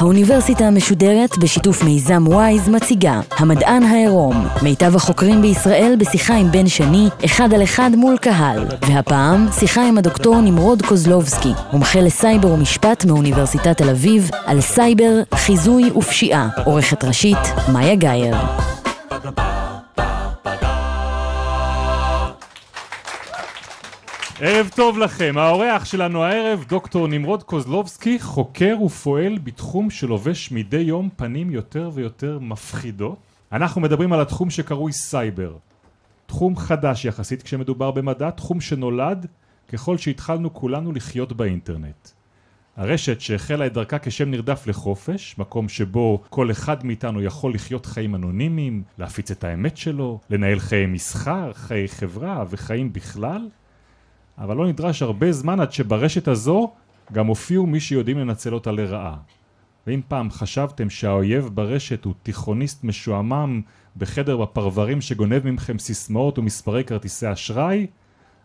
האוניברסיטה המשודרת בשיתוף מיזם וויז מציגה המדען העירום מיטב החוקרים בישראל בשיחה עם בן שני אחד על אחד מול קהל. והפעם שיחה עם הדוקטור נמרוד קוזלובסקי מומחה לסייבר ומשפט מאוניברסיטת תל אביב על סייבר, חיזוי ופשיעה. עורכת ראשית מאיה גאייר ערב טוב לכם, האורח שלנו הערב דוקטור נמרוד קוזלובסקי חוקר ופועל בתחום שלובש מדי יום פנים יותר ויותר מפחידות. אנחנו מדברים על התחום שקרוי סייבר. תחום חדש יחסית כשמדובר במדע, תחום שנולד ככל שהתחלנו כולנו לחיות באינטרנט. הרשת שהחלה את דרכה כשם נרדף לחופש, מקום שבו כל אחד מאיתנו יכול לחיות חיים אנונימיים, להפיץ את האמת שלו, לנהל חיי מסחר, חיי חברה וחיים בכלל אבל לא נדרש הרבה זמן עד שברשת הזו גם הופיעו מי שיודעים לנצל אותה לרעה. ואם פעם חשבתם שהאויב ברשת הוא תיכוניסט משועמם בחדר בפרברים שגונב ממכם סיסמאות ומספרי כרטיסי אשראי,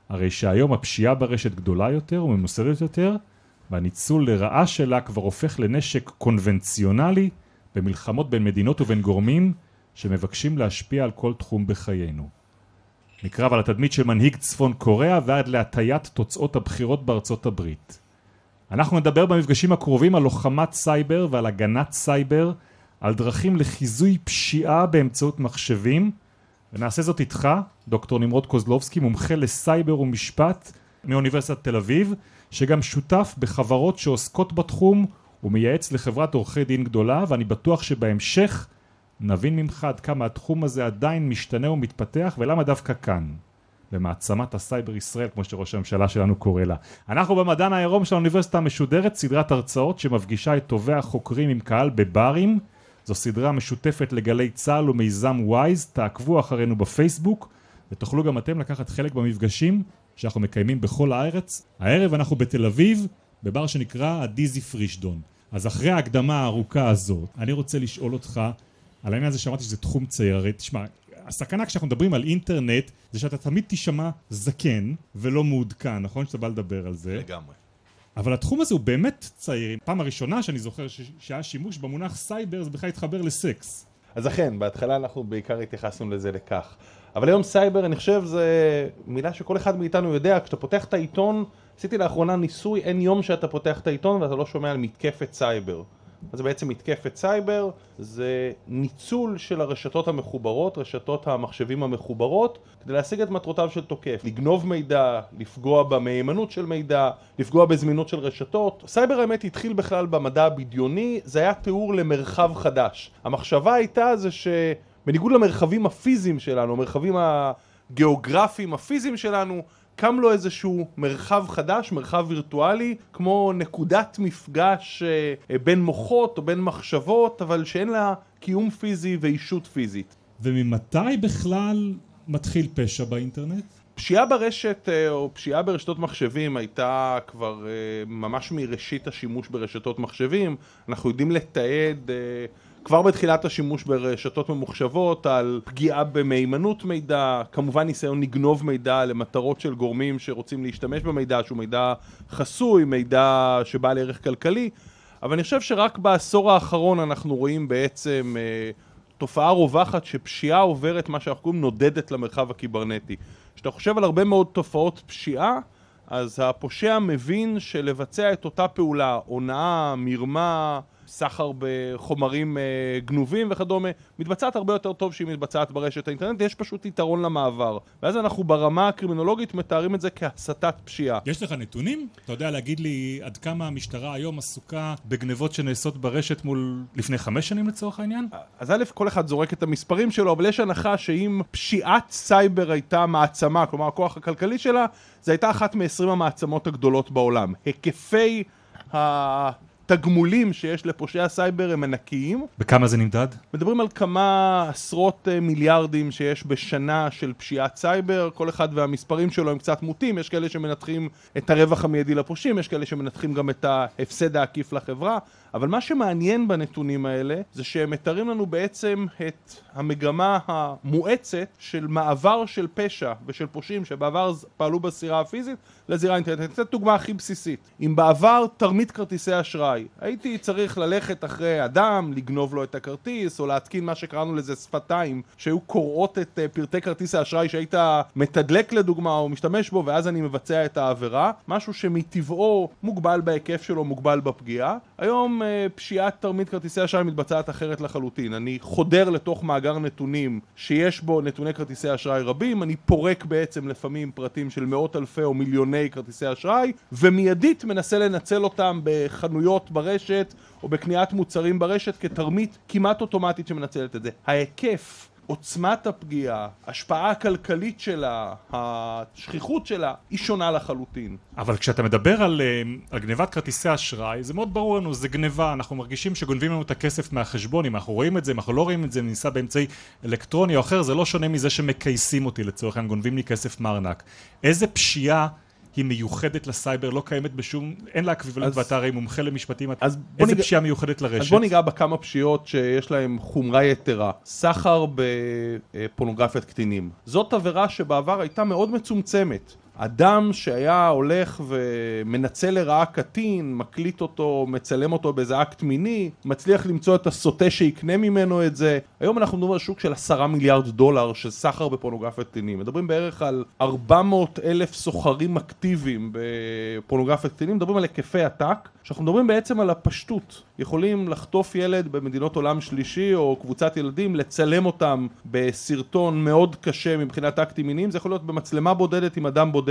הרי שהיום הפשיעה ברשת גדולה יותר וממוסדת יותר, והניצול לרעה שלה כבר הופך לנשק קונבנציונלי במלחמות בין מדינות ובין גורמים שמבקשים להשפיע על כל תחום בחיינו. מקרב על התדמית של מנהיג צפון קוריאה ועד להטיית תוצאות הבחירות בארצות הברית. אנחנו נדבר במפגשים הקרובים על לוחמת סייבר ועל הגנת סייבר, על דרכים לחיזוי פשיעה באמצעות מחשבים, ונעשה זאת איתך, דוקטור נמרוד קוזלובסקי, מומחה לסייבר ומשפט מאוניברסיטת תל אביב, שגם שותף בחברות שעוסקות בתחום ומייעץ לחברת עורכי דין גדולה, ואני בטוח שבהמשך נבין ממך עד כמה התחום הזה עדיין משתנה ומתפתח ולמה דווקא כאן במעצמת הסייבר ישראל כמו שראש הממשלה שלנו קורא לה. אנחנו במדען העירום של האוניברסיטה המשודרת סדרת הרצאות שמפגישה את טובי החוקרים עם קהל בברים זו סדרה משותפת לגלי צה"ל ומיזם וויז תעקבו אחרינו בפייסבוק ותוכלו גם אתם לקחת חלק במפגשים שאנחנו מקיימים בכל הארץ. הערב אנחנו בתל אביב בבר שנקרא הדיזי פרישדון. אז אחרי ההקדמה הארוכה הזאת אני רוצה לשאול אותך על העניין הזה שאמרתי שזה תחום צעיר, הרי תשמע, הסכנה כשאנחנו מדברים על אינטרנט זה שאתה תמיד תישמע זקן ולא מעודכן, נכון? שאתה בא לדבר על זה. לגמרי. אבל התחום הזה הוא באמת צעיר. פעם הראשונה שאני זוכר ש- שהיה שימוש במונח סייבר זה בכלל התחבר לסקס. אז אכן, בהתחלה אנחנו בעיקר התייחסנו לזה לכך. אבל היום סייבר, אני חושב, זה מילה שכל אחד מאיתנו יודע. כשאתה פותח את העיתון, עשיתי לאחרונה ניסוי, אין יום שאתה פותח את העיתון ואתה לא שומע על מתקפת סייבר. אז זה בעצם מתקפת סייבר, זה ניצול של הרשתות המחוברות, רשתות המחשבים המחוברות, כדי להשיג את מטרותיו של תוקף, לגנוב מידע, לפגוע במהימנות של מידע, לפגוע בזמינות של רשתות. סייבר האמת התחיל בכלל במדע הבדיוני, זה היה תיאור למרחב חדש. המחשבה הייתה זה שבניגוד למרחבים הפיזיים שלנו, המרחבים הגיאוגרפיים הפיזיים שלנו, קם לו איזשהו מרחב חדש, מרחב וירטואלי, כמו נקודת מפגש אה, בין מוחות או בין מחשבות, אבל שאין לה קיום פיזי ואישות פיזית. וממתי בכלל מתחיל פשע באינטרנט? פשיעה ברשת אה, או פשיעה ברשתות מחשבים הייתה כבר אה, ממש מראשית השימוש ברשתות מחשבים. אנחנו יודעים לתעד כבר בתחילת השימוש ברשתות ממוחשבות על פגיעה במהימנות מידע, כמובן ניסיון לגנוב מידע למטרות של גורמים שרוצים להשתמש במידע שהוא מידע חסוי, מידע שבעל ערך כלכלי, אבל אני חושב שרק בעשור האחרון אנחנו רואים בעצם אה, תופעה רווחת שפשיעה עוברת מה שאנחנו קוראים נודדת למרחב הקיברנטי. כשאתה חושב על הרבה מאוד תופעות פשיעה אז הפושע מבין שלבצע את אותה פעולה, הונאה, מרמה, סחר בחומרים אה, גנובים וכדומה, מתבצעת הרבה יותר טוב שהיא מתבצעת ברשת האינטרנט, יש פשוט יתרון למעבר. ואז אנחנו ברמה הקרימינולוגית מתארים את זה כהסתת פשיעה. יש לך נתונים? אתה יודע להגיד לי עד כמה המשטרה היום עסוקה בגנבות שנעשות ברשת מול לפני חמש שנים לצורך העניין? אז א', כל אחד זורק את המספרים שלו, אבל יש הנחה שאם פשיעת סייבר הייתה מעצמה, כלומר הכוח הכלכלי שלה, זה הייתה אחת מ-20 המעצמות הגדולות בעולם. היקפי ה... התגמולים שיש לפושעי הסייבר הם ענקיים. בכמה זה נמדד? מדברים על כמה עשרות אה, מיליארדים שיש בשנה של פשיעת סייבר, כל אחד והמספרים שלו הם קצת מוטים, יש כאלה שמנתחים את הרווח המיידי לפושעים, יש כאלה שמנתחים גם את ההפסד העקיף לחברה, אבל מה שמעניין בנתונים האלה זה שהם מתארים לנו בעצם את המגמה המואצת של מעבר של פשע ושל פושעים שבעבר פעלו בזירה הפיזית לזירה האינטרנטית. אני אתן דוגמה הכי בסיסית. אם בעבר תרמית כרטיסי אשראי, הייתי צריך ללכת אחרי אדם, לגנוב לו את הכרטיס, או להתקין מה שקראנו לזה שפתיים, שהיו קוראות את אה, פרטי כרטיס האשראי שהיית מתדלק לדוגמה או משתמש בו, ואז אני מבצע את העבירה. משהו שמטבעו מוגבל בהיקף שלו, מוגבל בפגיעה. היום פשיעת תרמית כרטיסי אשראי מתבצעת אחרת לחלוטין. אני חודר לתוך מאגר נתונים שיש בו נתוני כרטיסי אשראי רבים, אני פורק בעצם לפעמים פרטים של מאות אלפי או מיליוני כרטיסי אשראי, ומיידית מנסה לנצל אותם בחנויות ברשת או בקניית מוצרים ברשת כתרמית כמעט אוטומטית שמנצלת את זה. ההיקף עוצמת הפגיעה, ההשפעה הכלכלית שלה, השכיחות שלה, היא שונה לחלוטין. אבל כשאתה מדבר על, אה, על גניבת כרטיסי אשראי, זה מאוד ברור לנו, זה גניבה, אנחנו מרגישים שגונבים לנו את הכסף מהחשבון, אם אנחנו רואים את זה, אם אנחנו לא רואים את זה, אם באמצעי אלקטרוני או אחר, זה לא שונה מזה שמכייסים אותי לצורך העניין, גונבים לי כסף מארנק. איזה פשיעה היא מיוחדת לסייבר, לא קיימת בשום, אין לה אקוויבלנט ואתה הרי מומחה למשפטים, איזה ניג... פשיעה מיוחדת לרשת? אז בוא ניגע בכמה פשיעות שיש להן חומרה יתרה. סחר בפורנוגרפיית קטינים. זאת עבירה שבעבר הייתה מאוד מצומצמת. אדם שהיה הולך ומנצל לרעה קטין, מקליט אותו, מצלם אותו באיזה אקט מיני, מצליח למצוא את הסוטה שיקנה ממנו את זה. היום אנחנו מדברים על שוק של עשרה מיליארד דולר של סחר בפורנוגרפיית קטינים. מדברים בערך על 400 אלף סוחרים אקטיביים בפורנוגרפיית קטינים, מדברים על היקפי עתק, שאנחנו מדברים בעצם על הפשטות. יכולים לחטוף ילד במדינות עולם שלישי או קבוצת ילדים, לצלם אותם בסרטון מאוד קשה מבחינת אקטים מיניים, זה יכול להיות במצלמה בודדת עם אדם בודד,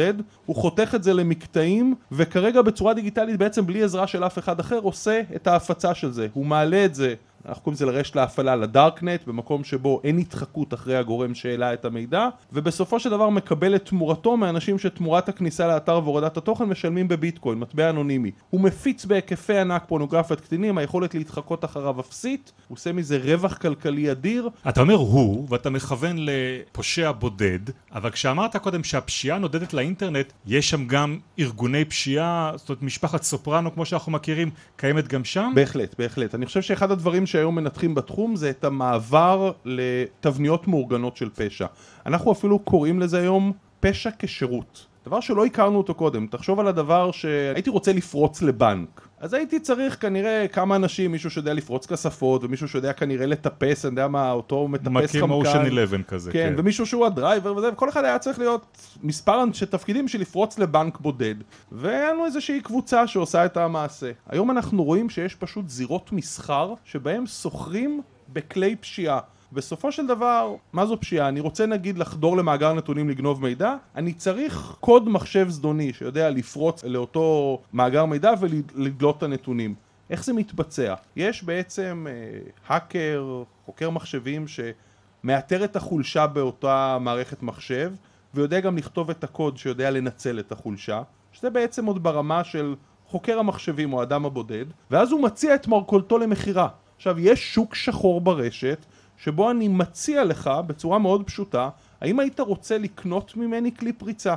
הוא חותך את זה למקטעים, וכרגע בצורה דיגיטלית בעצם בלי עזרה של אף אחד אחר עושה את ההפצה של זה, הוא מעלה את זה אנחנו קוראים לזה לרשת להפעלה לדארקנט, במקום שבו אין התחקות אחרי הגורם שהעלה את המידע, ובסופו של דבר מקבל את תמורתו מאנשים שתמורת הכניסה לאתר והורדת התוכן משלמים בביטקוין, מטבע אנונימי. הוא מפיץ בהיקפי ענק פורנוגרפיית קטינים, היכולת להתחקות אחריו אפסית, הוא עושה מזה רווח כלכלי אדיר. אתה אומר הוא, ואתה מכוון לפושע בודד, אבל כשאמרת קודם שהפשיעה נודדת לאינטרנט, יש שם גם ארגוני פשיעה, זאת אומרת משפחת סופרנו כמו שאנחנו מכירים, קיימת גם שם? בהחלט, בהחלט. אני חושב שאחד הדברים שהיום מנתחים בתחום זה את המעבר לתבניות מאורגנות של פשע. אנחנו אפילו קוראים לזה היום פשע כשירות. דבר שלא הכרנו אותו קודם, תחשוב על הדבר שהייתי רוצה לפרוץ לבנק. אז הייתי צריך כנראה כמה אנשים, מישהו שיודע לפרוץ כספות ומישהו שיודע כנראה לטפס, אני יודע מה, אותו מטפס חמקן. מקים אושן 11 כזה, כן, כן, ומישהו שהוא הדרייבר וזה, וכל אחד היה צריך להיות מספר אנשי תפקידים של לפרוץ לבנק בודד. והיה לנו איזושהי קבוצה שעושה את המעשה. היום אנחנו רואים שיש פשוט זירות מסחר שבהם סוחרים בכלי פשיעה בסופו של דבר, מה זו פשיעה? אני רוצה נגיד לחדור למאגר נתונים לגנוב מידע, אני צריך קוד מחשב זדוני שיודע לפרוץ לאותו מאגר מידע ולדלות את הנתונים. איך זה מתבצע? יש בעצם אה, האקר, חוקר מחשבים שמאתר את החולשה באותה מערכת מחשב ויודע גם לכתוב את הקוד שיודע לנצל את החולשה שזה בעצם עוד ברמה של חוקר המחשבים או האדם הבודד ואז הוא מציע את מרכולתו למכירה עכשיו יש שוק שחור ברשת שבו אני מציע לך בצורה מאוד פשוטה האם היית רוצה לקנות ממני כלי פריצה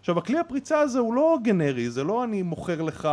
עכשיו הכלי הפריצה הזה הוא לא גנרי, זה לא אני מוכר לך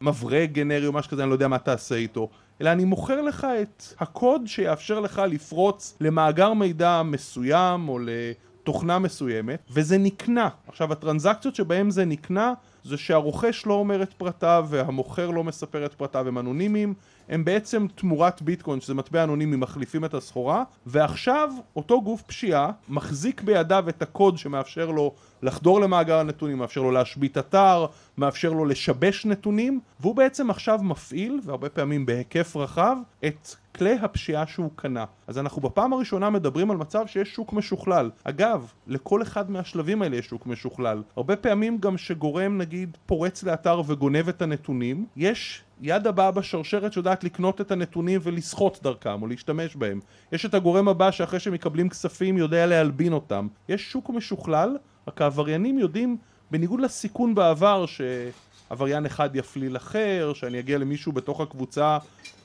מברג גנרי או משהו כזה, אני לא יודע מה תעשה איתו אלא אני מוכר לך את הקוד שיאפשר לך לפרוץ למאגר מידע מסוים או לתוכנה מסוימת וזה נקנה. עכשיו הטרנזקציות שבהם זה נקנה זה שהרוכש לא אומר את פרטיו והמוכר לא מספר את פרטיו הם אנונימיים הם בעצם תמורת ביטקוין שזה מטבע אנונימי מחליפים את הסחורה ועכשיו אותו גוף פשיעה מחזיק בידיו את הקוד שמאפשר לו לחדור למאגר הנתונים, מאפשר לו להשבית אתר, מאפשר לו לשבש נתונים והוא בעצם עכשיו מפעיל והרבה פעמים בהיקף רחב את כלי הפשיעה שהוא קנה. אז אנחנו בפעם הראשונה מדברים על מצב שיש שוק משוכלל. אגב, לכל אחד מהשלבים האלה יש שוק משוכלל. הרבה פעמים גם שגורם נגיד פורץ לאתר וגונב את הנתונים, יש יד הבאה בשרשרת שיודעת לקנות את הנתונים ולסחוט דרכם או להשתמש בהם. יש את הגורם הבא שאחרי שמקבלים כספים יודע להלבין אותם. יש שוק משוכלל, רק העבריינים יודעים, בניגוד לסיכון בעבר שעבריין אחד יפליל אחר, שאני אגיע למישהו בתוך הקבוצה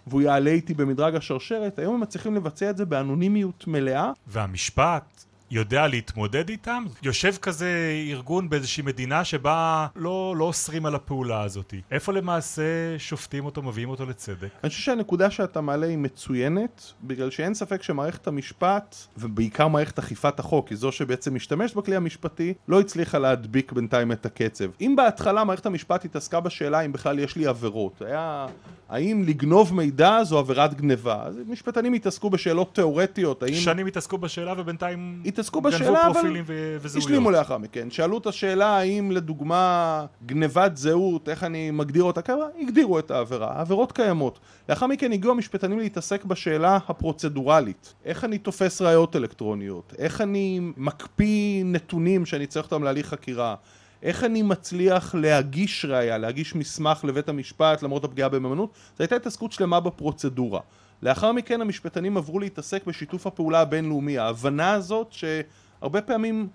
והוא יעלה איתי במדרג השרשרת, היום הם מצליחים לבצע את זה באנונימיות מלאה. והמשפט יודע להתמודד איתם? יושב כזה ארגון באיזושהי מדינה שבה לא, לא אוסרים על הפעולה הזאת. איפה למעשה שופטים אותו, מביאים אותו לצדק? אני חושב שהנקודה שאתה מעלה היא מצוינת, בגלל שאין ספק שמערכת המשפט, ובעיקר מערכת אכיפת החוק, היא זו שבעצם משתמשת בכלי המשפטי, לא הצליחה להדביק בינתיים את הקצב. אם בהתחלה מערכת המשפט התעסקה בשאלה אם בכלל יש לי עבירות, היה... האם לגנוב מידע זו עבירת גניבה? אז משפטנים התעסקו בשאלות תיאורטיות, האם... שנים התעסקו בשאלה ובינתיים התעסקו בשאלה, אבל פרופילים ו-. השלימו לאחר מכן. שאלו את השאלה האם לדוגמה גנבת זהות, איך אני מגדיר אותה כעבירה, הגדירו את העבירה. העבירות קיימות. לאחר מכן הגיעו המשפטנים להתעסק בשאלה הפרוצדורלית. איך אני תופס ראיות אלקטרוניות? איך אני מקפיא נתונים שאני צריך אותם להליך חקירה? איך אני מצליח להגיש ראייה, להגיש מסמך לבית המשפט למרות הפגיעה במהימנות? זו הייתה התעסקות שלמה בפרוצדורה. לאחר מכן המשפטנים עברו להתעסק בשיתוף הפעולה הבינלאומי, ההבנה הזאת שהרבה פעמים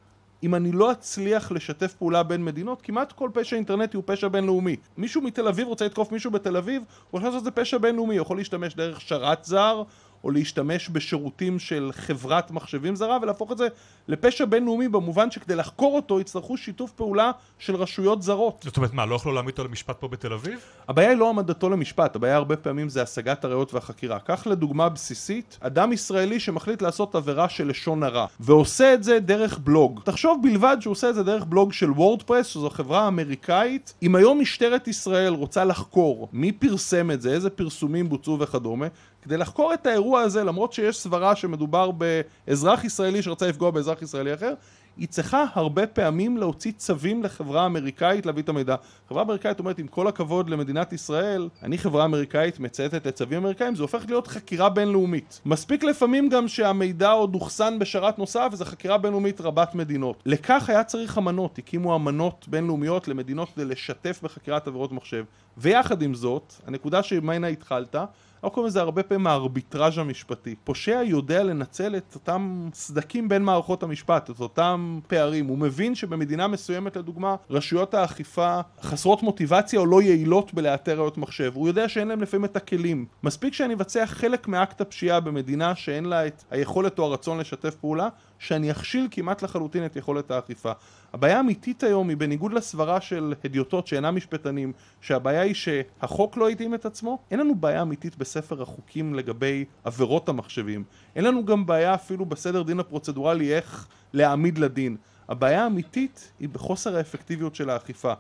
אם אני לא אצליח לשתף פעולה בין מדינות, כמעט כל פשע אינטרנטי הוא פשע בינלאומי. מישהו מתל אביב רוצה לתקוף מישהו בתל אביב, הוא יכול לעשות את זה פשע בינלאומי, הוא יכול להשתמש דרך שרת זר, או להשתמש בשירותים של חברת מחשבים זרה ולהפוך את זה לפשע בינלאומי במובן שכדי לחקור אותו יצטרכו שיתוף פעולה של רשויות זרות. זאת אומרת, מה, לא יכלו להעמיד אותו למשפט פה בתל אביב? הבעיה היא לא העמדתו למשפט, הבעיה הרבה פעמים זה השגת הראיות והחקירה. קח לדוגמה בסיסית, אדם ישראלי שמחליט לעשות עבירה של לשון הרע, ועושה את זה דרך בלוג. תחשוב בלבד שהוא עושה את זה דרך בלוג של וורדפרס, שזו חברה אמריקאית. אם היום משטרת ישראל רוצה לחקור מי פרסם את זה, איזה פרסומים בוצעו וכדומה, כדי לחקור את האירוע הזה, למרות שיש סברה שמדובר באזרח ישראלי שרצה לפגוע באזרח ישראלי אחר, היא צריכה הרבה פעמים להוציא צווים לחברה אמריקאית להביא את המידע. חברה אמריקאית אומרת, עם כל הכבוד למדינת ישראל, אני חברה אמריקאית מצייתת לצווים אמריקאים, זה הופך להיות חקירה בינלאומית. מספיק לפעמים גם שהמידע עוד אוחסן בשרת נוסף, וזו חקירה בינלאומית רבת מדינות. לכך היה צריך אמנות, הקימו אמנות בינלאומיות למדינות כדי לשתף בחקירת עבירות מחשב. ויחד עם זאת, הנקודה שממנה התחלת, אנחנו קוראים לזה הרבה פעמים הארביטראז' המשפטי. פושע יודע לנצל את אותם סדקים בין מערכות המשפט, את אותם פערים. הוא מבין שבמדינה מסוימת, לדוגמה, רשויות האכיפה חסרות מוטיבציה או לא יעילות בלאתר ראיות מחשב. הוא יודע שאין להם לפעמים את הכלים. מספיק שאני אבצע חלק מאקט הפשיעה במדינה שאין לה את היכולת או הרצון לשתף פעולה, שאני אכשיל כמעט לחלוטין את יכולת האכיפה. הבעיה האמיתית היום היא בניגוד לסברה של הדיוטות שאינם משפטנים, שהבעיה היא שהחוק לא התאים את עצמו, אין לנו בעיה אמיתית בספר החוקים לגבי עבירות המחשבים. אין לנו גם בעיה אפילו בסדר דין הפרוצדורלי איך להעמיד לדין. הבעיה האמיתית היא בחוסר האפקטיביות של האכיפה.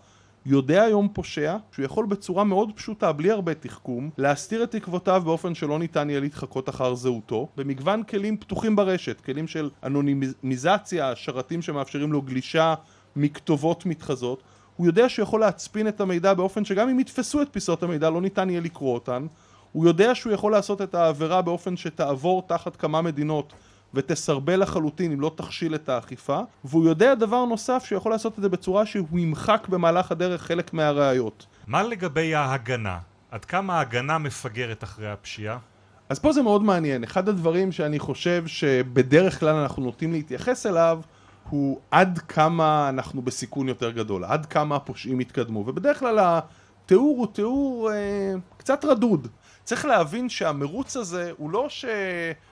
יודע היום פושע שהוא יכול בצורה מאוד פשוטה, בלי הרבה תחכום, להסתיר את תקוותיו באופן שלא ניתן יהיה להתחקות אחר זהותו, במגוון כלים פתוחים ברשת, כלים של אנונימיזציה, שרתים שמאפשרים לו גלישה מכתובות מתחזות, הוא יודע שהוא יכול להצפין את המידע באופן שגם אם יתפסו את פיסות המידע לא ניתן יהיה לקרוא אותן, הוא יודע שהוא יכול לעשות את העבירה באופן שתעבור תחת כמה מדינות ותסרבל לחלוטין אם לא תכשיל את האכיפה והוא יודע דבר נוסף שהוא יכול לעשות את זה בצורה שהוא ימחק במהלך הדרך חלק מהראיות מה לגבי ההגנה? עד כמה ההגנה מפגרת אחרי הפשיעה? אז פה זה מאוד מעניין, אחד הדברים שאני חושב שבדרך כלל אנחנו נוטים להתייחס אליו הוא עד כמה אנחנו בסיכון יותר גדול, עד כמה הפושעים התקדמו ובדרך כלל התיאור הוא תיאור אה, קצת רדוד צריך להבין שהמרוץ הזה הוא לא ש...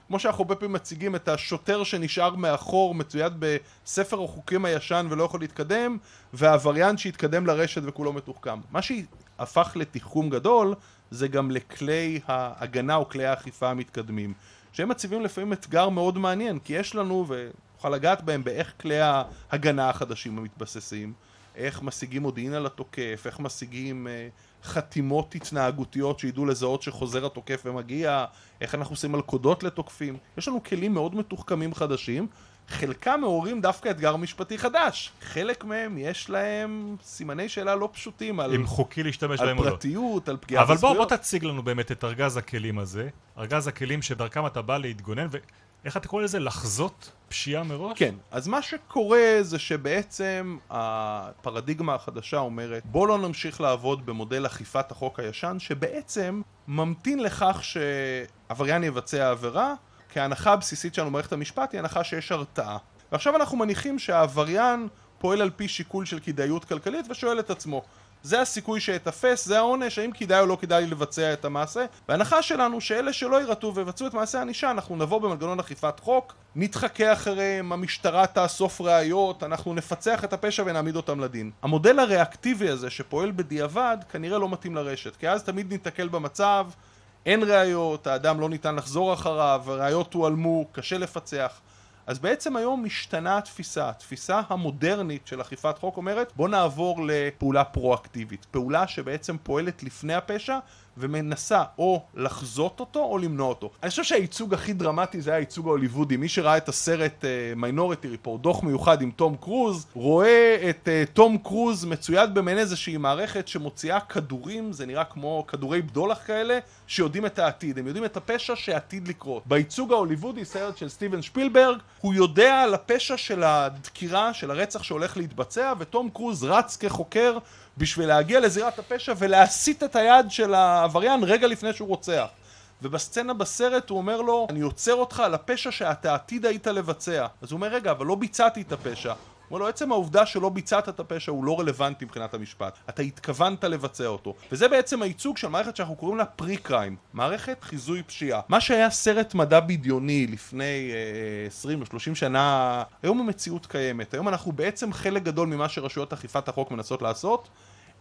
כמו שאנחנו הרבה פעמים מציגים את השוטר שנשאר מאחור מצויד בספר החוקים הישן ולא יכול להתקדם והעבריין שהתקדם לרשת וכולו מתוחכם. מה שהפך לתחכום גדול זה גם לכלי ההגנה או כלי האכיפה המתקדמים שהם מציבים לפעמים אתגר מאוד מעניין כי יש לנו, ונוכל לגעת בהם באיך כלי ההגנה החדשים המתבססים איך משיגים מודיעין על התוקף, איך משיגים אה, חתימות התנהגותיות שידעו לזהות שחוזר התוקף ומגיע, איך אנחנו עושים מלכודות לתוקפים. יש לנו כלים מאוד מתוחכמים חדשים, חלקם מעוררים דווקא אתגר משפטי חדש. חלק מהם יש להם סימני שאלה לא פשוטים על... אם חוקי להשתמש בהם או לא. על פרטיות, על פגיעה בזכויות. אבל בוא, בוא תציג לנו באמת את ארגז הכלים הזה, ארגז הכלים שדרכם אתה בא להתגונן, ואיך אתה קורא לזה? לחזות פשיעה מראש? כן, אז מה שקורה זה שבעצם הפרדיגמה החדשה אומרת בוא לא נמשיך לעבוד במודל אכיפת החוק הישן שבעצם ממתין לכך שעבריין יבצע עבירה כי ההנחה הבסיסית שלנו במערכת המשפט היא הנחה שיש הרתעה ועכשיו אנחנו מניחים שהעבריין פועל על פי שיקול של כדאיות כלכלית ושואל את עצמו זה הסיכוי שאתפס, זה העונש, האם כדאי או לא כדאי לבצע את המעשה? וההנחה שלנו שאלה שלא יירתעו ויבצעו את מעשה הענישה, אנחנו נבוא במנגנון אכיפת חוק, נתחכה אחריהם, המשטרה תאסוף ראיות, אנחנו נפצח את הפשע ונעמיד אותם לדין. המודל הריאקטיבי הזה שפועל בדיעבד, כנראה לא מתאים לרשת, כי אז תמיד ניתקל במצב, אין ראיות, האדם לא ניתן לחזור אחריו, ראיות הועלמו, קשה לפצח. אז בעצם היום משתנה התפיסה, התפיסה המודרנית של אכיפת חוק אומרת בוא נעבור לפעולה פרואקטיבית, פעולה שבעצם פועלת לפני הפשע ומנסה או לחזות אותו או למנוע אותו. אני חושב שהייצוג הכי דרמטי זה היה הייצוג ההוליוודי. מי שראה את הסרט Minority אה, Report, דוח מיוחד עם תום קרוז, רואה את אה, תום קרוז מצויד במעין איזושהי מערכת שמוציאה כדורים, זה נראה כמו כדורי בדולח כאלה, שיודעים את העתיד, הם יודעים את הפשע שעתיד לקרות. בייצוג ההוליוודי, סרט של סטיבן שפילברג, הוא יודע על הפשע של הדקירה, של הרצח שהולך להתבצע, ותום קרוז רץ כחוקר בשביל להגיע לזירת הפשע ולהסיט את היד של העבריין רגע לפני שהוא רוצח. ובסצנה בסרט הוא אומר לו, אני עוצר אותך על הפשע שאתה עתיד היית לבצע. אז הוא אומר, רגע, אבל לא ביצעתי את הפשע. אומר לו, עצם העובדה שלא ביצעת את הפשע הוא לא רלוונטי מבחינת המשפט. אתה התכוונת לבצע אותו. וזה בעצם הייצוג של מערכת שאנחנו קוראים לה פרי-קריים. מערכת חיזוי פשיעה. מה שהיה סרט מדע בדיוני לפני אה, 20 או 30 שנה, היום המציאות קיימת. היום אנחנו בעצם חלק גדול ממה שרשויות אכיפת החוק מנסות לעשות.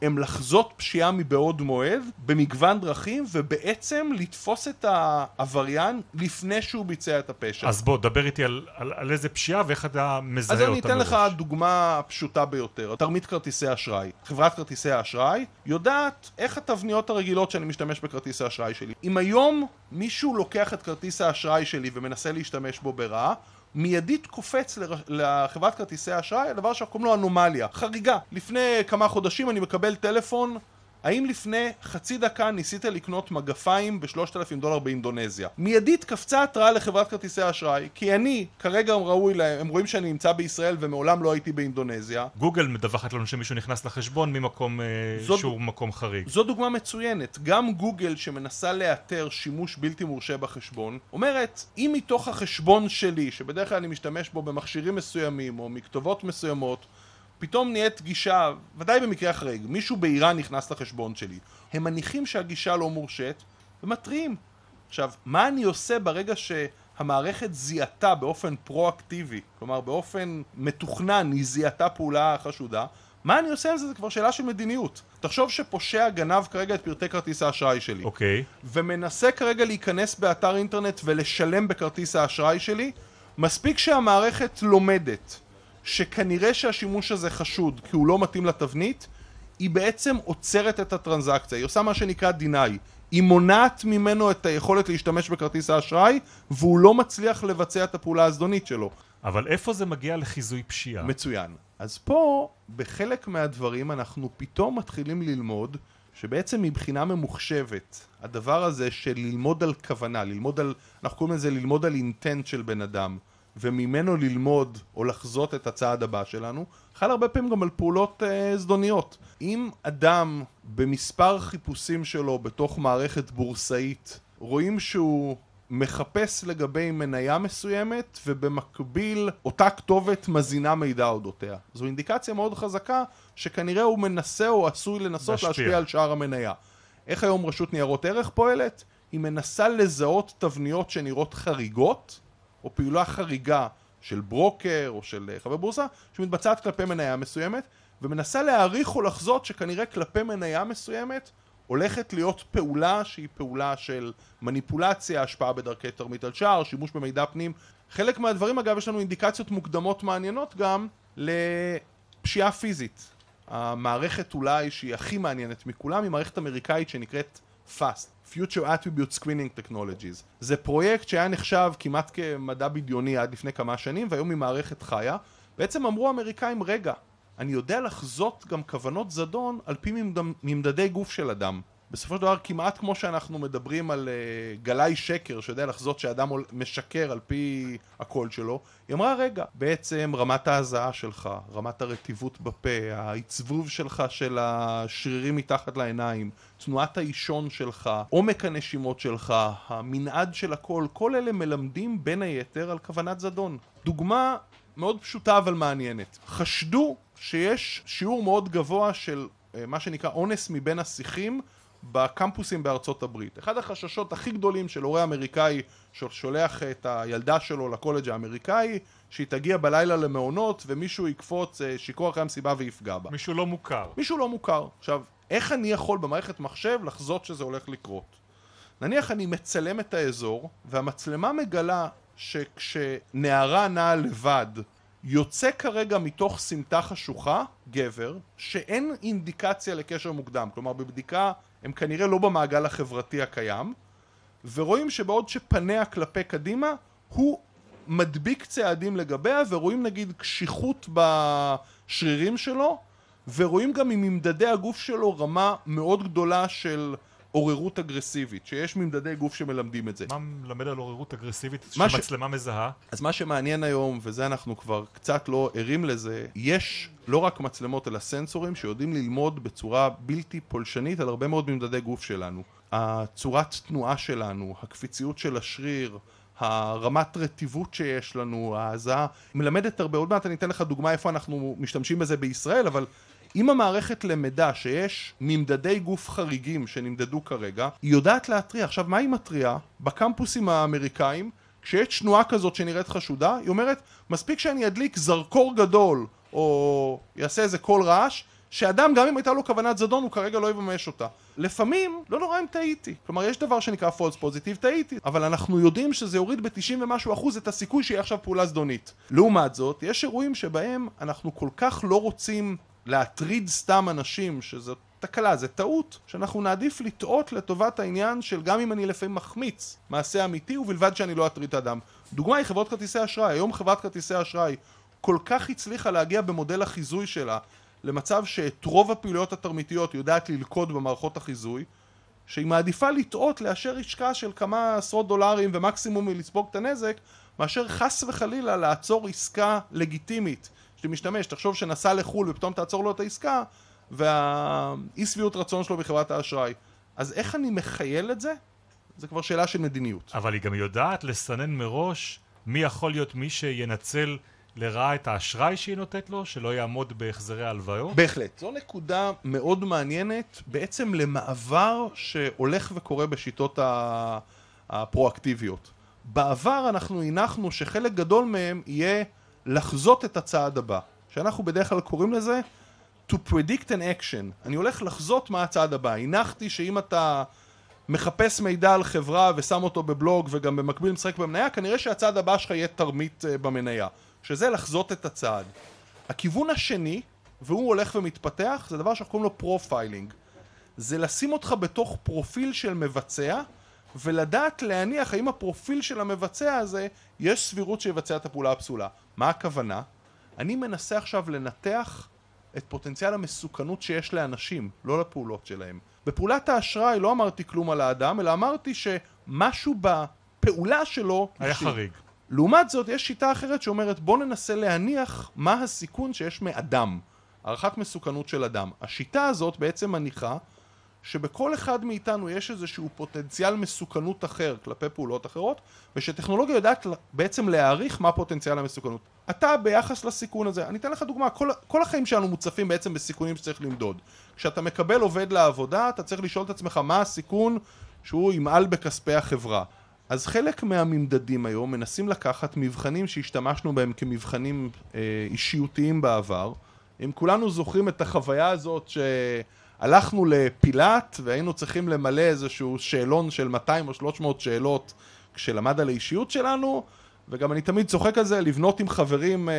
הם לחזות פשיעה מבעוד מועד במגוון דרכים ובעצם לתפוס את העבריין לפני שהוא ביצע את הפשע. אז בוא, דבר איתי על, על, על איזה פשיעה ואיך אתה מזהה אותה מראש. אז אני אתן לך דוגמה פשוטה ביותר, תרמית כרטיסי אשראי. חברת כרטיסי האשראי יודעת איך התבניות הרגילות שאני משתמש בכרטיס האשראי שלי. אם היום מישהו לוקח את כרטיס האשראי שלי ומנסה להשתמש בו ברעה, מיידית קופץ לחברת כרטיסי האשראי, הדבר שאנחנו קוראים לו אנומליה, חריגה. לפני כמה חודשים אני מקבל טלפון האם לפני חצי דקה ניסית לקנות מגפיים בשלושת אלפים דולר באינדונזיה? מיידית קפצה התראה לחברת כרטיסי האשראי, כי אני, כרגע הם ראוי להם, הם רואים שאני נמצא בישראל ומעולם לא הייתי באינדונזיה. גוגל מדווחת לנו שמישהו נכנס לחשבון ממקום אה, זו, שהוא מקום חריג. זו דוגמה מצוינת. גם גוגל שמנסה לאתר שימוש בלתי מורשה בחשבון, אומרת, אם מתוך החשבון שלי, שבדרך כלל אני משתמש בו במכשירים מסוימים או מכתובות מסוימות, פתאום נהיית גישה, ודאי במקרה חריג, מישהו באיראן נכנס לחשבון שלי. הם מניחים שהגישה לא מורשית ומתריעים. עכשיו, מה אני עושה ברגע שהמערכת זיהתה באופן פרואקטיבי, כלומר באופן מתוכנן היא זיהתה פעולה חשודה, מה אני עושה עם זה? זה כבר שאלה של מדיניות. תחשוב שפושע גנב כרגע את פרטי כרטיס האשראי שלי. אוקיי. Okay. ומנסה כרגע להיכנס באתר אינטרנט ולשלם בכרטיס האשראי שלי, מספיק שהמערכת לומדת שכנראה שהשימוש הזה חשוד כי הוא לא מתאים לתבנית, היא בעצם עוצרת את הטרנזקציה, היא עושה מה שנקרא deny, היא מונעת ממנו את היכולת להשתמש בכרטיס האשראי והוא לא מצליח לבצע את הפעולה הזדונית שלו. אבל איפה זה מגיע לחיזוי פשיעה? מצוין. אז פה, בחלק מהדברים אנחנו פתאום מתחילים ללמוד שבעצם מבחינה ממוחשבת, הדבר הזה של ללמוד על כוונה, ללמוד על, אנחנו קוראים לזה ללמוד על אינטנט של בן אדם, וממנו ללמוד או לחזות את הצעד הבא שלנו, חל הרבה פעמים גם על פעולות אה, זדוניות. אם אדם במספר חיפושים שלו בתוך מערכת בורסאית רואים שהוא מחפש לגבי מניה מסוימת ובמקביל אותה כתובת מזינה מידע אודותיה. זו אינדיקציה מאוד חזקה שכנראה הוא מנסה או עשוי לנסות להשפיע, להשפיע על שאר המניה. איך היום רשות ניירות ערך פועלת? היא מנסה לזהות תבניות שנראות חריגות או פעולה חריגה של ברוקר או של אה, חבר בורסה שמתבצעת כלפי מניה מסוימת ומנסה להעריך או לחזות שכנראה כלפי מניה מסוימת הולכת להיות פעולה שהיא פעולה של מניפולציה, השפעה בדרכי תרמית על שער, שימוש במידע פנים. חלק מהדברים אגב יש לנו אינדיקציות מוקדמות מעניינות גם לפשיעה פיזית. המערכת אולי שהיא הכי מעניינת מכולם היא מערכת אמריקאית שנקראת FAST, Future Attribute Screening Technologies. זה פרויקט שהיה נחשב כמעט כמדע בדיוני עד לפני כמה שנים והיום היא מערכת חיה. בעצם אמרו האמריקאים רגע, אני יודע לחזות גם כוונות זדון על פי ממדדי גוף של אדם. בסופו של דבר כמעט כמו שאנחנו מדברים על uh, גלאי שקר שיודע לחזות שאדם משקר על פי הקול שלו היא אמרה רגע בעצם רמת ההזעה שלך, רמת הרטיבות בפה, העצבוב שלך של השרירים מתחת לעיניים, תנועת האישון שלך, עומק הנשימות שלך, המנעד של הקול, כל אלה מלמדים בין היתר על כוונת זדון. דוגמה מאוד פשוטה אבל מעניינת. חשדו שיש שיעור מאוד גבוה של אה, מה שנקרא אונס מבין השיחים בקמפוסים בארצות הברית. אחד החששות הכי גדולים של הורה אמריקאי ששולח את הילדה שלו לקולג' האמריקאי, שהיא תגיע בלילה למעונות ומישהו יקפוץ אה, שיכור אחרי המסיבה ויפגע בה. מישהו לא מוכר. מישהו לא מוכר. עכשיו, איך אני יכול במערכת מחשב לחזות שזה הולך לקרות? נניח אני מצלם את האזור, והמצלמה מגלה שכשנערה נעה לבד, יוצא כרגע מתוך סמטה חשוכה, גבר, שאין אינדיקציה לקשר מוקדם. כלומר, בבדיקה הם כנראה לא במעגל החברתי הקיים, ורואים שבעוד שפניה כלפי קדימה, הוא מדביק צעדים לגביה, ורואים נגיד קשיחות בשרירים שלו, ורואים גם מממדדי הגוף שלו רמה מאוד גדולה של עוררות אגרסיבית, שיש ממדדי גוף שמלמדים את זה. מה מלמד על עוררות אגרסיבית מה ש- שמצלמה מזהה? אז מה שמעניין היום, וזה אנחנו כבר קצת לא ערים לזה, יש לא רק מצלמות אלא סנסורים שיודעים ללמוד בצורה בלתי פולשנית על הרבה מאוד ממדדי גוף שלנו. הצורת תנועה שלנו, הקפיציות של השריר, הרמת רטיבות שיש לנו, ההזעה, מלמדת הרבה, עוד מעט אני אתן לך דוגמה איפה אנחנו משתמשים בזה בישראל, אבל אם המערכת למדה שיש ממדדי גוף חריגים שנמדדו כרגע, היא יודעת להתריע. עכשיו, מה היא מתריעה? בקמפוסים האמריקאים, כשיש תנועה כזאת שנראית חשודה, היא אומרת, מספיק שאני אדליק זרקור גדול, או יעשה איזה קול רעש, שאדם, גם אם הייתה לו כוונת זדון, הוא כרגע לא יממש אותה. לפעמים, לא נורא אם טעיתי. כלומר, יש דבר שנקרא false positive, טעיתי. אבל אנחנו יודעים שזה יוריד ב-90 ומשהו אחוז את הסיכוי שיהיה עכשיו פעולה זדונית. לעומת זאת, יש אירועים שבהם אנחנו כל כך לא רוצים להטריד סתם אנשים, שזאת תקלה, זה טעות, שאנחנו נעדיף לטעות לטובת העניין של גם אם אני לפעמים מחמיץ מעשה אמיתי, ובלבד שאני לא אטריד את האדם. דוגמה היא חברות כרטיסי אשראי. היום חברת כרטיסי אשראי כל כך הצליחה להגיע במודל החיזוי שלה למצב שאת רוב הפעילויות התרמיתיות יודעת ללכוד במערכות החיזוי, שהיא מעדיפה לטעות לאשר השקעה של כמה עשרות דולרים ומקסימום לספוג את הנזק, מאשר חס וחלילה לעצור עסקה לגיטימית שמשתמש, תחשוב שנסע לחו"ל ופתאום תעצור לו את העסקה והאי שביעות רצון שלו בחברת האשראי. אז איך אני מחייל את זה? זה כבר שאלה של מדיניות. אבל היא גם יודעת לסנן מראש מי יכול להיות מי שינצל לרעה את האשראי שהיא נותנת לו, שלא יעמוד בהחזרי ההלוואות? בהחלט. זו נקודה מאוד מעניינת בעצם למעבר שהולך וקורה בשיטות הפרואקטיביות. בעבר אנחנו הנחנו שחלק גדול מהם יהיה לחזות את הצעד הבא, שאנחנו בדרך כלל קוראים לזה to predict an action. אני הולך לחזות מה הצעד הבא. הנחתי שאם אתה מחפש מידע על חברה ושם אותו בבלוג וגם במקביל משחק במניה, כנראה שהצעד הבא שלך יהיה תרמית אה, במניה. שזה לחזות את הצעד. הכיוון השני, והוא הולך ומתפתח, זה דבר שאנחנו קוראים לו פרופיילינג. זה לשים אותך בתוך פרופיל של מבצע, ולדעת להניח האם הפרופיל של המבצע הזה, יש סבירות שיבצע את הפעולה הפסולה. מה הכוונה? אני מנסה עכשיו לנתח את פוטנציאל המסוכנות שיש לאנשים, לא לפעולות שלהם. בפעולת האשראי לא אמרתי כלום על האדם, אלא אמרתי שמשהו בפעולה שלו... היה אישי. חריג. לעומת זאת, יש שיטה אחרת שאומרת בוא ננסה להניח מה הסיכון שיש מאדם. הערכת מסוכנות של אדם. השיטה הזאת בעצם מניחה שבכל אחד מאיתנו יש איזשהו פוטנציאל מסוכנות אחר כלפי פעולות אחרות, ושטכנולוגיה יודעת בעצם להעריך מה פוטנציאל המסוכנות. אתה ביחס לסיכון הזה, אני אתן לך דוגמה, כל, כל החיים שלנו מוצפים בעצם בסיכונים שצריך למדוד. כשאתה מקבל עובד לעבודה, אתה צריך לשאול את עצמך מה הסיכון שהוא ימעל בכספי החברה. אז חלק מהממדדים היום מנסים לקחת מבחנים שהשתמשנו בהם כמבחנים אה, אישיותיים בעבר. אם כולנו זוכרים את החוויה הזאת שהלכנו לפילאט והיינו צריכים למלא איזשהו שאלון של 200 או 300 שאלות כשלמד על האישיות שלנו, וגם אני תמיד צוחק על זה, לבנות עם חברים אה,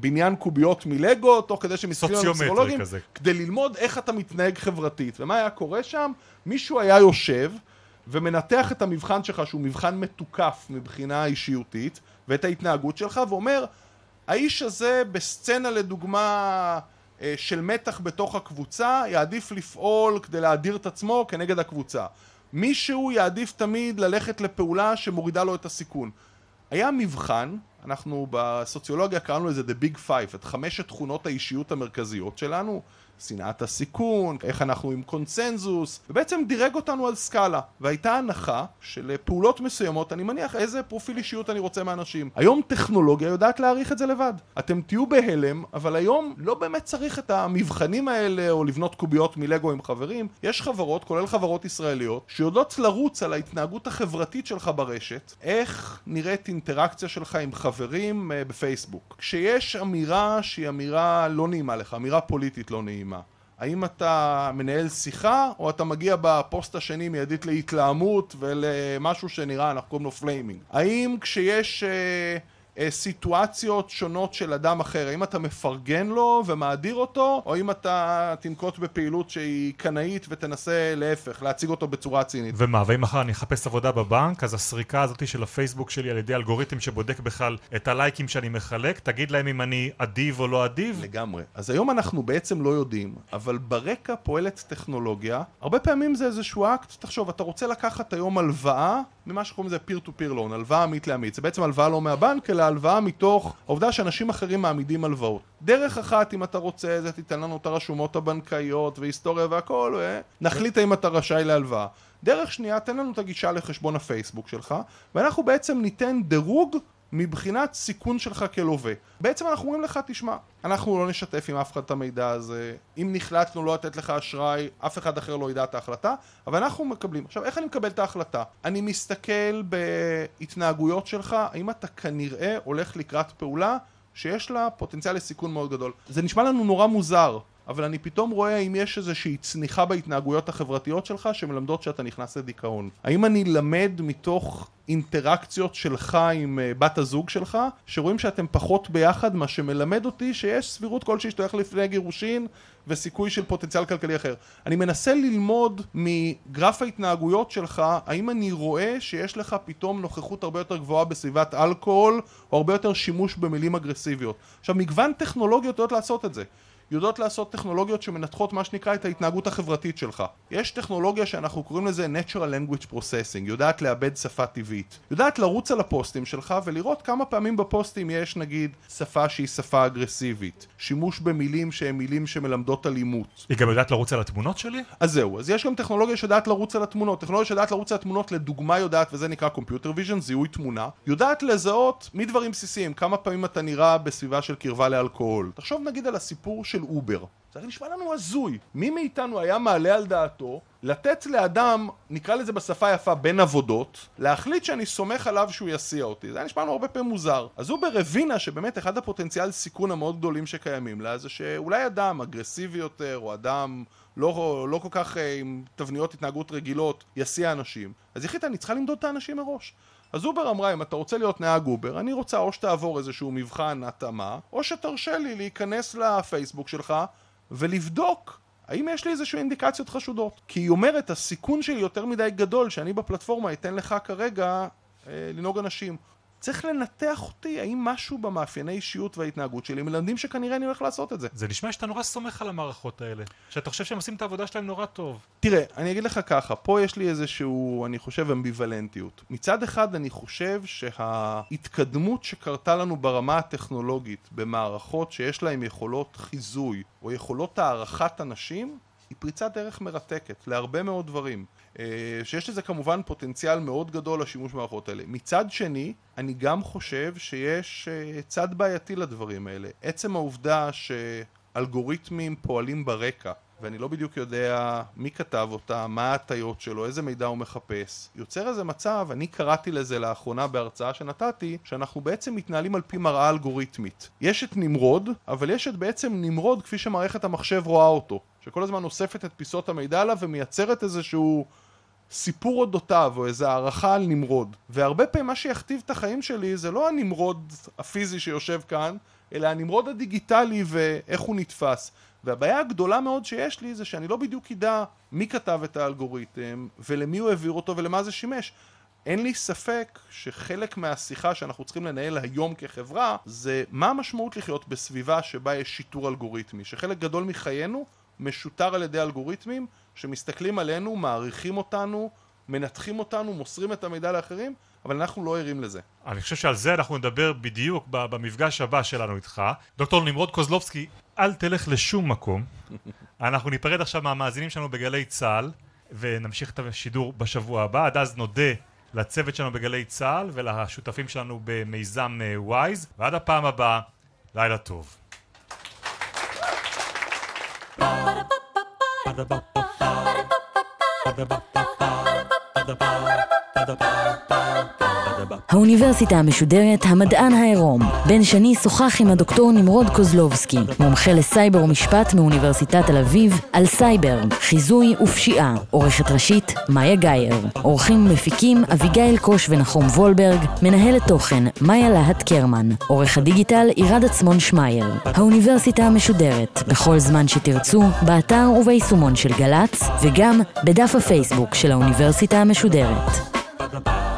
בניין קוביות מלגו, תוך כדי שמסתכלים על פסיכולוגים, כזה. כדי ללמוד איך אתה מתנהג חברתית. ומה היה קורה שם? מישהו היה יושב ומנתח את המבחן שלך, שהוא מבחן מתוקף מבחינה אישיותית, ואת ההתנהגות שלך, ואומר, האיש הזה בסצנה לדוגמה של מתח בתוך הקבוצה, יעדיף לפעול כדי להדיר את עצמו כנגד הקבוצה. מישהו יעדיף תמיד ללכת לפעולה שמורידה לו את הסיכון. היה מבחן, אנחנו בסוציולוגיה קראנו לזה The Big Five, את חמשת תכונות האישיות המרכזיות שלנו, שנאת הסיכון, איך אנחנו עם קונצנזוס, ובעצם דירג אותנו על סקאלה. והייתה הנחה של פעולות מסוימות, אני מניח איזה פרופיל אישיות אני רוצה מאנשים. היום טכנולוגיה יודעת להעריך את זה לבד. אתם תהיו בהלם, אבל היום לא באמת צריך את המבחנים האלה, או לבנות קוביות מלגו עם חברים. יש חברות, כולל חברות ישראליות, שיודעות לרוץ על ההתנהגות החברתית שלך ברשת, איך נראית אינטראקציה שלך עם חברים אה, בפייסבוק. כשיש אמירה שהיא אמירה לא נעימה לך, אמירה פוליטית לא נעימה. האם אתה מנהל שיחה, או אתה מגיע בפוסט השני מיידית להתלהמות ולמשהו שנראה, אנחנו קוראים לו flaming. האם כשיש... אה, סיטואציות שונות של אדם אחר, האם אתה מפרגן לו ומאדיר אותו, או אם אתה תנקוט בפעילות שהיא קנאית ותנסה להפך, להציג אותו בצורה צינית. ומה, ואם מחר אני אחפש עבודה בבנק, אז הסריקה הזאת של הפייסבוק שלי על ידי אלגוריתם שבודק בכלל את הלייקים שאני מחלק, תגיד להם אם אני אדיב או לא אדיב? לגמרי. אז היום אנחנו בעצם לא יודעים, אבל ברקע פועלת טכנולוגיה, הרבה פעמים זה איזשהו אקט, תחשוב, אתה רוצה לקחת היום הלוואה ממה שקוראים לזה peer to peer loan, הלוואה עמית לעמית. זה בעצם הלוואה לא מהבנק, אלא הלוואה מתוך העובדה שאנשים אחרים מעמידים הלוואות. דרך אחת, אם אתה רוצה, זה תיתן לנו את הרשומות הבנקאיות והיסטוריה והכל, ונחליט האם אתה רשאי להלוואה. דרך שנייה, תן לנו את הגישה לחשבון הפייסבוק שלך, ואנחנו בעצם ניתן דירוג מבחינת סיכון שלך כלווה. בעצם אנחנו אומרים לך, תשמע, אנחנו לא נשתף עם אף אחד את המידע הזה, אם נחלטנו לא לתת לך אשראי, אף אחד אחר לא ידע את ההחלטה, אבל אנחנו מקבלים. עכשיו, איך אני מקבל את ההחלטה? אני מסתכל בהתנהגויות שלך, האם אתה כנראה הולך לקראת פעולה שיש לה פוטנציאל לסיכון מאוד גדול. זה נשמע לנו נורא מוזר, אבל אני פתאום רואה אם יש איזושהי צניחה בהתנהגויות החברתיות שלך שמלמדות שאתה נכנס לדיכאון. האם אני למד מתוך אינטראקציות שלך עם uh, בת הזוג שלך, שרואים שאתם פחות ביחד, מה שמלמד אותי שיש סבירות כלשהי שאתה הולך לפני גירושין וסיכוי של פוטנציאל כלכלי אחר. אני מנסה ללמוד מגרף ההתנהגויות שלך, האם אני רואה שיש לך פתאום נוכחות הרבה יותר גבוהה בסביבת אלכוהול, או הרבה יותר שימוש במילים אגרסיביות. עכשיו, מגוון טכנולוגיות יודעות לעשות את זה. יודעות לעשות טכנולוגיות שמנתחות מה שנקרא את ההתנהגות החברתית שלך. יש טכנולוגיה שאנחנו קוראים לזה Natural Language Processing, יודעת לאבד שפה טבעית. יודעת לרוץ על הפוסטים שלך ולראות כמה פעמים בפוסטים יש נגיד שפה שהיא שפה אגרסיבית, שימוש במילים שהן מילים שמלמדות אלימות. היא גם יודעת לרוץ על התמונות שלי? אז זהו, אז יש גם טכנולוגיה שיודעת לרוץ על התמונות. טכנולוגיה שיודעת לרוץ על התמונות לדוגמה יודעת, וזה נקרא Computer Vision, זיהוי תמונה, יודעת לזהות מדברים בסיסיים, כמה פעמים אתה נראה בסביבה של קרבה לאלכוהול. תחשוב נגיד על הסיפור של אובר. זה נשמע לנו הזוי. מי מאיתנו היה מעלה על דעתו לתת לאדם, נקרא לזה בשפה יפה, בין עבודות, להחליט שאני סומך עליו שהוא יסיע אותי. זה היה נשמע לנו הרבה פעמים מוזר. אז אובר הבינה שבאמת אחד הפוטנציאל סיכון המאוד גדולים שקיימים לה זה שאולי אדם אגרסיבי יותר, או אדם לא, לא כל כך אה, עם תבניות התנהגות רגילות, יסיע אנשים. אז החליטה, אני צריכה למדוד את האנשים מראש. אז אובר אמרה, אם אתה רוצה להיות נהג אובר, אני רוצה או שתעבור איזשהו מבחן התאמה, או שתרשה לי להיכנס לפייסבוק שלך ולבדוק האם יש לי איזשהו אינדיקציות חשודות. כי היא אומרת, הסיכון שלי יותר מדי גדול שאני בפלטפורמה אתן לך כרגע אה, לנהוג אנשים. צריך לנתח אותי, האם משהו במאפייני אישיות וההתנהגות שלי מלמדים שכנראה אני הולך לעשות את זה. זה נשמע שאתה נורא סומך על המערכות האלה. שאתה חושב שהם עושים את העבודה שלהם נורא טוב. תראה, אני אגיד לך ככה, פה יש לי איזשהו, אני חושב, אמביוולנטיות. מצד אחד אני חושב שההתקדמות שקרתה לנו ברמה הטכנולוגית במערכות שיש להן יכולות חיזוי או יכולות הערכת אנשים, היא פריצת דרך מרתקת להרבה מאוד דברים. אה, שיש לזה כמובן פוטנציאל מאוד גדול לשימוש במערכות האלה. מצד שני, אני גם חושב שיש אה, צד בעייתי לדברים האלה. עצם העובדה שאלגוריתמים פועלים ברקע, ואני לא בדיוק יודע מי כתב אותה, מה ההטיות שלו, איזה מידע הוא מחפש. יוצר איזה מצב, אני קראתי לזה לאחרונה בהרצאה שנתתי, שאנחנו בעצם מתנהלים על פי מראה אלגוריתמית. יש את נמרוד, אבל יש את בעצם נמרוד כפי שמערכת המחשב רואה אותו. שכל הזמן אוספת את פיסות המידע עליו ומייצרת איזשהו סיפור אודותיו או איזו הערכה על נמרוד. והרבה פעמים מה שיכתיב את החיים שלי זה לא הנמרוד הפיזי שיושב כאן, אלא הנמרוד הדיגיטלי ואיך הוא נתפס. והבעיה הגדולה מאוד שיש לי זה שאני לא בדיוק אדע מי כתב את האלגוריתם ולמי הוא העביר אותו ולמה זה שימש. אין לי ספק שחלק מהשיחה שאנחנו צריכים לנהל היום כחברה זה מה המשמעות לחיות בסביבה שבה יש שיטור אלגוריתמי, שחלק גדול מחיינו משוטר על ידי אלגוריתמים שמסתכלים עלינו, מעריכים אותנו, מנתחים אותנו, מוסרים את המידע לאחרים, אבל אנחנו לא ערים לזה. אני חושב שעל זה אנחנו נדבר בדיוק במפגש הבא שלנו איתך. דוקטור נמרוד קוזלובסקי, אל תלך לשום מקום. אנחנו ניפרד עכשיו מהמאזינים שלנו בגלי צה"ל, ונמשיך את השידור בשבוע הבא. עד אז נודה לצוות שלנו בגלי צה"ל ולשותפים שלנו במיזם וויז, ועד הפעם הבאה, לילה טוב. Ba ba ba ba ba Ba-da-ba. האוניברסיטה המשודרת המדען העירום. בן שני שוחח עם הדוקטור נמרוד קוזלובסקי, מומחה לסייבר ומשפט מאוניברסיטת תל אביב, על סייבר, חיזוי ופשיעה. עורכת ראשית, מאיה גאייר. עורכים ומפיקים אביגיל קוש ונחום וולברג, מנהלת תוכן, מאיה להט קרמן. עורך הדיגיטל עירד עצמון שמייר. האוניברסיטה המשודרת, בכל זמן שתרצו, באתר וביישומון של גל"צ, וגם בדף הפייסבוק של האוניברסיטה המשודרת. blah blah blah.